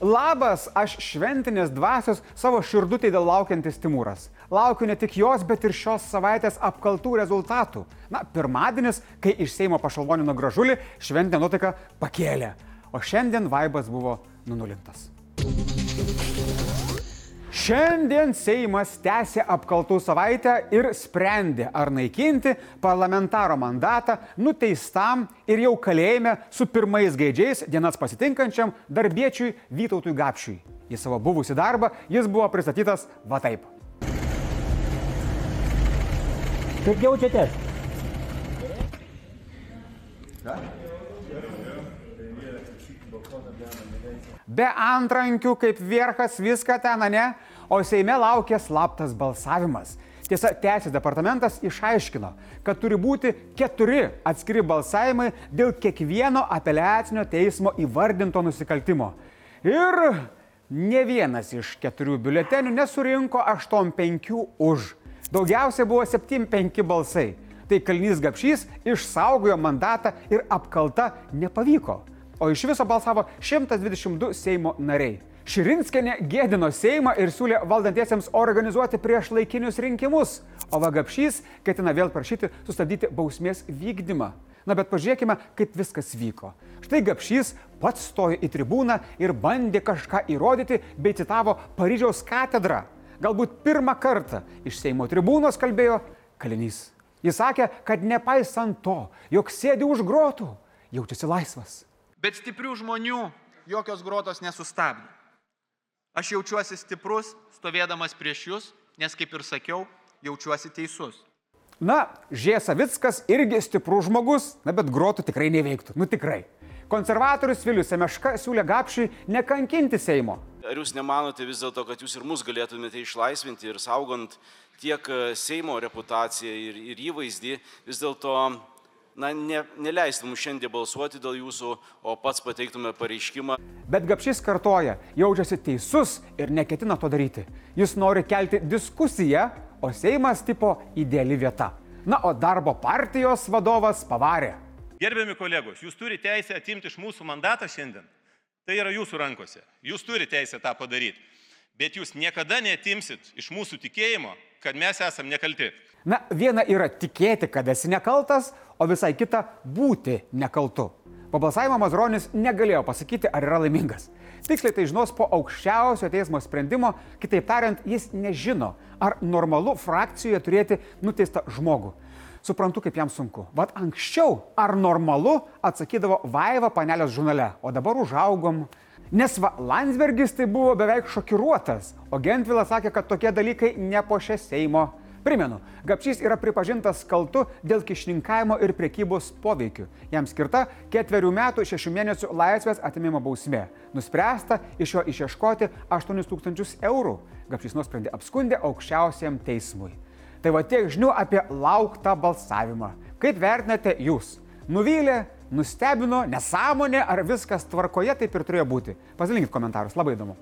Labas, aš šventinės dvasios savo širdutį dėl laukiantis Timūras. Laukiu ne tik jos, bet ir šios savaitės apkaltų rezultatų. Na, pirmadienis, kai iš Seimo pašalvonino gražulį, šventinė nuotaika pakėlė, o šiandien vaibas buvo nunulintas. Šiandien Seimas tęsė apkaltų savaitę ir sprendė, ar naikinti parlamentaro mandatą nuteistam ir jau kalėjime su pirmais gaidžiais dienas pasitinkančiam darbiečiui Vytautui Gapšiui. Į savo buvusi darbą jis buvo pristatytas va taip. Kaip jaučiatės? Be antrankių kaip vierchas viską ten, ne? O Seime laukia slaptas balsavimas. Tiesa, Teisės departamentas išaiškino, kad turi būti keturi atskiri balsavimai dėl kiekvieno apeliacinio teismo įvardinto nusikaltimo. Ir ne vienas iš keturių biuletenių nesurinko 8-5 už. Daugiausia buvo 7-5 balsai. Tai Kalnys Gapšys išsaugojo mandatą ir apkalta nepavyko o iš viso balsavo 122 Seimo nariai. Širinskenė gėdino Seimą ir siūlė valdantiesiems organizuoti prieš laikinius rinkimus, o Vagapšys ketina vėl prašyti sustabdyti bausmės vykdymą. Na bet pažiūrėkime, kaip viskas vyko. Štai Gapšys pats stojo į tribūną ir bandė kažką įrodyti bei citavo Paryžiaus katedrą. Galbūt pirmą kartą iš Seimo tribūnos kalbėjo kalinys. Jis sakė, kad nepaisant to, jog sėdi už grotų, jaučiasi laisvas bet stiprių žmonių jokios grotos nesustabdė. Aš jaučiuosi stiprus, stovėdamas prieš jūs, nes kaip ir sakiau, jaučiuosi teisus. Na, Žiesavickas irgi stiprus žmogus, na bet grotų tikrai neveiktų, nu tikrai. Konservatorius Vilius Semeška siūlė Gapšiui nekankinti Seimo. Ar jūs nemanote vis dėlto, kad jūs ir mus galėtumėte išlaisvinti ir saugant tiek Seimo reputaciją ir, ir įvaizdį, vis dėlto na, ne, neleistum šiandien balsuoti dėl jūsų, o pats pateiktume pareiškimą. Bet Gapšys kartoja, jaučiasi teisus ir neketina to daryti. Jis nori kelti diskusiją, o Seimas tipo ideali vieta. Na, o darbo partijos vadovas pavarė. Gerbiami kolegos, jūs turite teisę atimti iš mūsų mandatą šiandien. Tai yra jūsų rankose. Jūs turite teisę tą padaryti. Bet jūs niekada netimsit iš mūsų tikėjimo, kad mes esam nekalti. Na, viena yra tikėti, kad esi nekaltas, o visai kita būti nekaltu. Po balsavimo Mazronis negalėjo pasakyti, ar yra laimingas. Tiksliai tai žinos po aukščiausio teismo sprendimo, kitaip tariant, jis nežino, ar normalu frakcijoje turėti nuteistą žmogų. Suprantu, kaip jam sunku. Vat anksčiau, ar normalu, atsakydavo Vaiva panelės žurnale, o dabar užaugom. Nes va, Landsbergis tai buvo beveik šokiruotas, o Gentvilas sakė, kad tokie dalykai nepošia Seimo. Primenu, Gapšys yra pripažintas kaltu dėl kišininkavimo ir priekybos poveikių. Jam skirta ketverių metų šešių mėnesių laisvės atimimo bausmė. Nuspręsta iš jo išieškoti 8000 eurų. Gapšys nusprendė apskundė aukščiausiam teismui. Tai va tiek žinių apie lauktą balsavimą. Kaip vertinate jūs? Nuvylė, nustebino, nesąmonė ar viskas tvarkoje taip ir turėjo būti? Pasidalinkit komentarus, labai įdomu.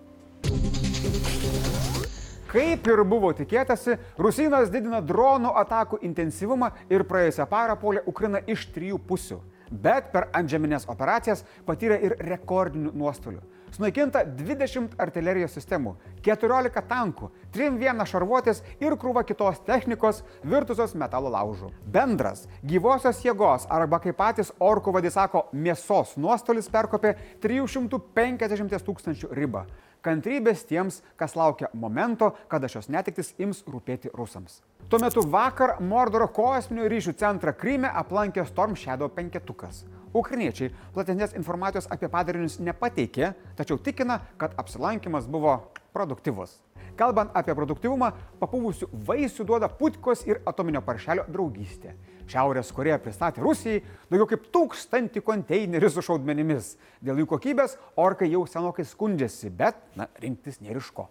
Kaip ir buvo tikėtasi, Rusinas didina dronų atakų intensyvumą ir praėjusią parą polė Ukrainą iš trijų pusių. Bet per antžeminės operacijas patyrė ir rekordinių nuostolių. Sunaikinta 20 artilerijos sistemų, 14 tankų, 3-1 šarvuotės ir krūva kitos technikos virtusios metalo laužų. Bendras gyvosios jėgos arba kaip patys orkų vadys sako, mėsos nuostolis perkopė 350 tūkstančių ribą kantrybės tiems, kas laukia momento, kada šios netiktis ims rūpėti rusams. Tuo metu vakar Mordoro kosminių ryšių centrą Kryme aplankė Storm Shadow penketukas. Ukrainiečiai platesnės informacijos apie padarinius nepateikė, tačiau tikina, kad apsilankimas buvo produktyvus. Kalbant apie produktyvumą, papūvusių vaisių duoda putkos ir atominio paršelio draugystė. Šiaurės Koreja pristatė Rusijai daugiau kaip tūkstantį konteinerių su šaudmenimis. Dėl jų kokybės orkai jau senokai skundžiasi, bet, na, rinktis neriško.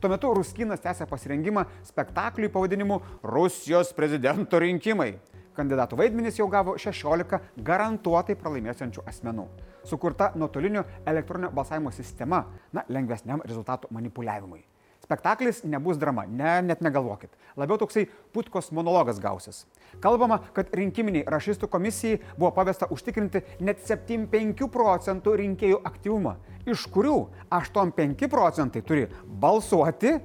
Tuo metu Ruskinas tęsia pasirengimą spektakliui pavadinimu Rusijos prezidento rinkimai. Kandidatų vaidmenys jau gavo 16 garantuotai pralaimėsiančių asmenų. Sukurta nuotolinio elektroninio balsavimo sistema, na, lengvesniam rezultatų manipuliavimui. Spektaklis nebus drama, ne, net negalvokit. Labiau toksai putkos monologas gausis. Kalbama, kad rinkiminiai rašistų komisijai buvo pavesta užtikrinti net 75 procentų rinkėjų aktyvumą, iš kurių 85 procentai turi balsuoti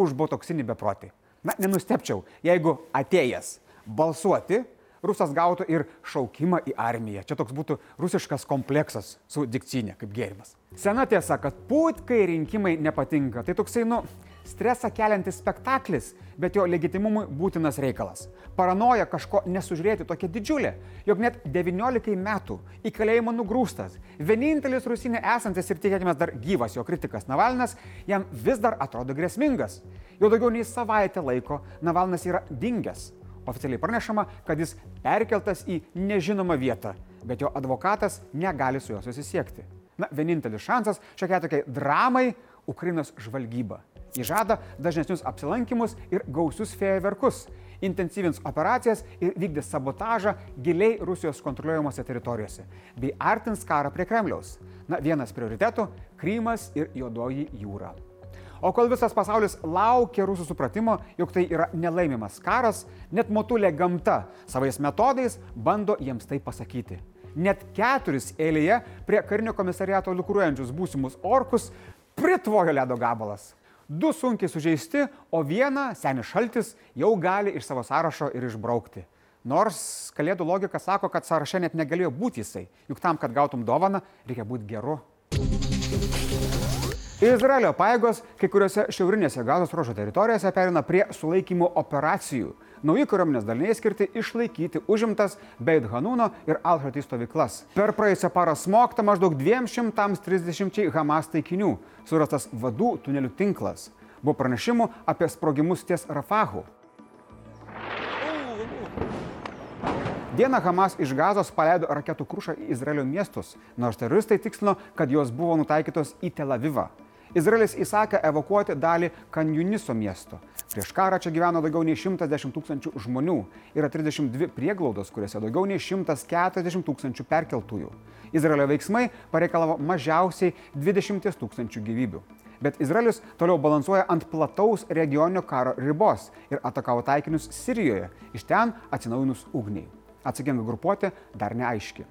už botoksinį beprotį. Na, nenustepčiau, jeigu atėjęs balsuoti, rusas gautų ir šaukimą į armiją. Čia toks būtų rusiškas kompleksas su dikcinė, kaip gėrimas. Sena tiesa, kad putkai rinkimai nepatinka. Tai toksai, nu, stresą keliantis spektaklis, bet jo legitimumui būtinas reikalas. Paranoja kažko nesužiūrėti tokia didžiulė, jog net 19 metų į kalėjimą nugrūstas, vienintelis Rusinė esantis ir tikėkime dar gyvas jo kritikas Navalnas, jam vis dar atrodo grėsmingas. Jau daugiau nei savaitę laiko Navalnas yra dingęs. Oficialiai pranešama, kad jis perkeltas į nežinomą vietą, bet jo advokatas negali su juo susisiekti. Na, vienintelis šansas šiokiai tokiai dramai - Ukrainos žvalgyba. Jis žada dažnesnius apsilankimus ir gausius fejerverkus, intensyvins operacijas ir vykdys sabotažą giliai Rusijos kontroliuojamose teritorijose, bei artins karą prie Kremliaus. Na, vienas prioritetų - Krymas ir Juodoji jūra. O kol visas pasaulis laukia rusų supratimo, jog tai yra nelaimimas karas, net motulė gamta savais metodais bando jiems tai pasakyti. Net keturis eilėje prie karinio komisariato lukruojančius būsimus orkus pritvojo ledo gabalas. Du sunkiai sužeisti, o vieną, senis šaltis, jau gali iš savo sąrašo ir išbraukti. Nors kalėdų logika sako, kad sąraše net negalėjo būti jisai, juk tam, kad gautum dovaną, reikia būti geru. Izraelio paėgos kai kuriuose šiaurinėse gazos ruožo teritorijose perina prie sulaikymo operacijų. Nauji kariuomenės daliniai skirti išlaikyti užimtas Beit Hanūno ir Al-Hati stovyklas. Per praėjusią parą smogta maždaug 230 Hamas taikinių, surastas vadų tunelių tinklas. Buvo pranešimų apie sprogimus ties Rafahu. Dieną Hamas iš gazos paleido raketų krušą į Izraelio miestus, nors teroristai tikslino, kad jos buvo nutaikytos į Tel Avivą. Izraelis įsakė evakuoti dalį Kanjuniso miesto. Prieš karą čia gyveno daugiau nei 110 tūkstančių žmonių. Yra 32 prieglaudos, kuriuose daugiau nei 140 tūkstančių perkeltųjų. Izraelio veiksmai pareikalavo mažiausiai 20 tūkstančių gyvybių. Bet Izraelis toliau balansuoja ant plataus regioninio karo ribos ir atakavo taikinius Sirijoje, iš ten atsinaujinus ugniai. Atsakinga grupuotė dar neaiški.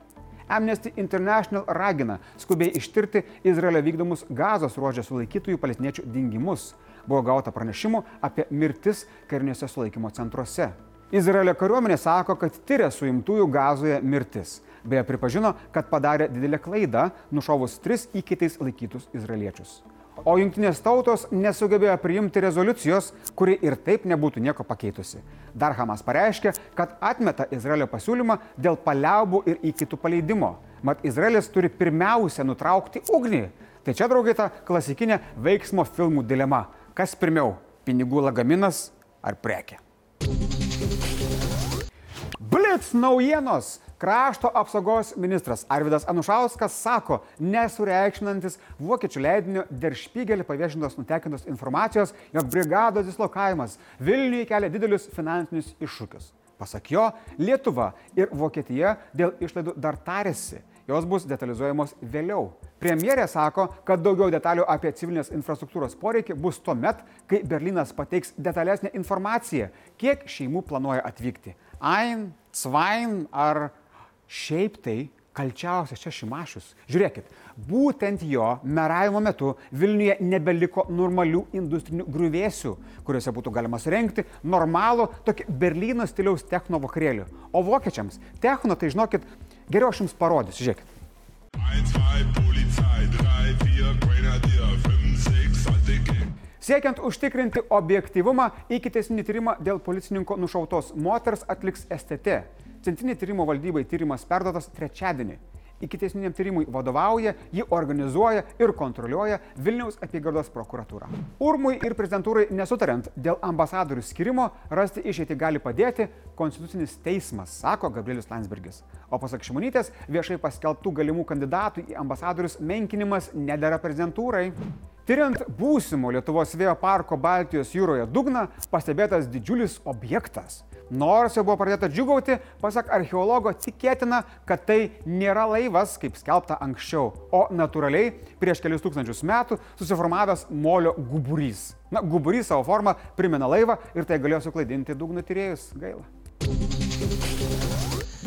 Amnesty International ragina skubiai ištirti Izraelio vykdomus gazos ruožė sulaikytųjų palestiniečių dingimus. Buvo gauta pranešimų apie mirtis kariniuose sulaikymo centruose. Izraelio kariuomenė sako, kad tyria suimtųjų gazoje mirtis. Beje, pripažino, kad padarė didelę klaidą, nušovus tris įkitais laikytus izraeliečius. O jungtinės tautos nesugebėjo priimti rezoliucijos, kuri ir taip nebūtų nieko pakeitusi. Dar Hamas pareiškė, kad atmeta Izraelio pasiūlymą dėl paliaubų ir įkitų paleidimo. Mat Izraelis turi pirmiausia nutraukti ugnį. Tai čia, draugai, ta klasikinė veiksmo filmų dilema. Kas pirmiau - pinigų lagaminas ar prekė? Blitz naujienos. Krašto apsaugos ministras Arvidas Anušauskas sako, nesureikšminantis vokiečių leidinio Der Spiegel paviešintos nutekintos informacijos, jog brigados dislokavimas Vilniuje kelia didelius finansinius iššūkius. Pasak jo, Lietuva ir Vokietija dėl išlaidų dar tarėsi, jos bus detalizuojamos vėliau. Premjerė sako, kad daugiau detalių apie civilinės infrastruktūros poreikį bus tuo met, kai Berlynas pateiks detalesnę informaciją, kiek šeimų planuoja atvykti. Ein, Svain ar Šiaip tai kalčiausias čia Šimašius. Žiūrėkit, būtent jo meravimo metu Vilniuje nebeliko normalių industrinių grūvėsių, kuriuose būtų galima surenkti normalų tokį Berlyno stiliaus techno vakarėlį. O vokiečiams techno, tai žinokit, geriau aš jums parodysiu, žiūrėkit. 1, 2, Polizei, 3, 4, Grenadier, 5, 6, Antikick. Siekiant užtikrinti objektivumą, ikiteisminį tyrimą dėl policininko nušautos moters atliks STT. Centrinė tyrimo valdybai tyrimas perdotas trečiadienį. Ikiteisminiam tyrimui vadovauja, jį organizuoja ir kontroliuoja Vilniaus apygardos prokuratūra. Urmui ir prezidentūrai nesutariant dėl ambasadorių skirimo, rasti išeitį gali padėti Konstitucinis teismas, sako Gabrielius Landsbergis. O pasak Šimonytės, viešai paskelbtų galimų kandidatų į ambasadorius menkinimas nedėra prezidentūrai. Tyriant būsimo Lietuvos vėjo parko Baltijos jūroje dugną, pastebėtas didžiulis objektas. Nors jau buvo pradėta džiugauti, pasak archeologo, tikėtina, kad tai nėra laivas, kaip skelbta anksčiau, o natūraliai prieš kelius tūkstančius metų susiformavęs molio guburys. Na, guburys savo formą primena laivą ir tai galėjo suklaidinti dugno tyrėjus. Gaila.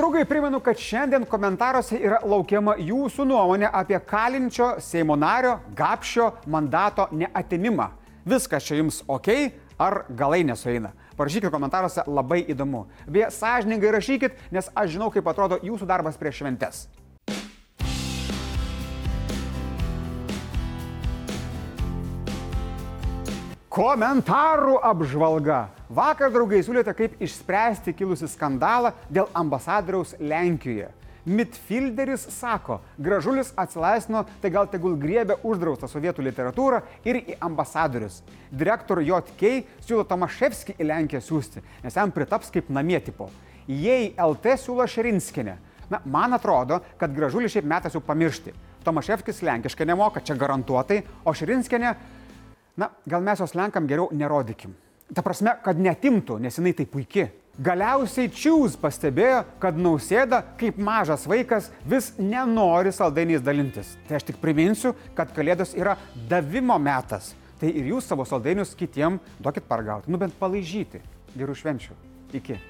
Draugai, primenu, kad šiandien komentaruose yra laukiama jūsų nuomonė apie kalinčio Seimo nario Gapšio mandato neatimimą. Viskas čia jums ok, ar galai nesueina? Parašykit komentaruose, labai įdomu. Beje, sąžiningai rašykit, nes aš žinau, kaip atrodo jūsų darbas prieš šventes. Komentarų apžvalga. Vakar, draugai, siūlėte, kaip išspręsti kilusi skandalą dėl ambasadoriaus Lenkijoje. Midfielderis sako, gražulis atsilaisvino, tai gal tegul griebė uždraustą sovietų literatūrą ir į ambasadorius. Direktorių JK siūlo Tomaševskį į Lenkiją siūsti, nes jam pritaps kaip namie tipo. Jei LT siūlo Šerinskinę. Na, man atrodo, kad gražulį šiaip metas jau pamiršti. Tomaševskis lenkiškai nemoka, čia garantuotai, o Šerinskinė Na, gal mes jos Lenkam geriau nerodykim. Ta prasme, kad netimtų, nes jinai tai puikia. Galiausiai Čiūs pastebėjo, kad nausėda, kaip mažas vaikas, vis nenori saldainiais dalintis. Tai aš tik priminsiu, kad Kalėdos yra davimo metas. Tai ir jūs savo saldainius kitiem duokit pargauti, nu bent palaižyti. Gerų švenčių. Iki.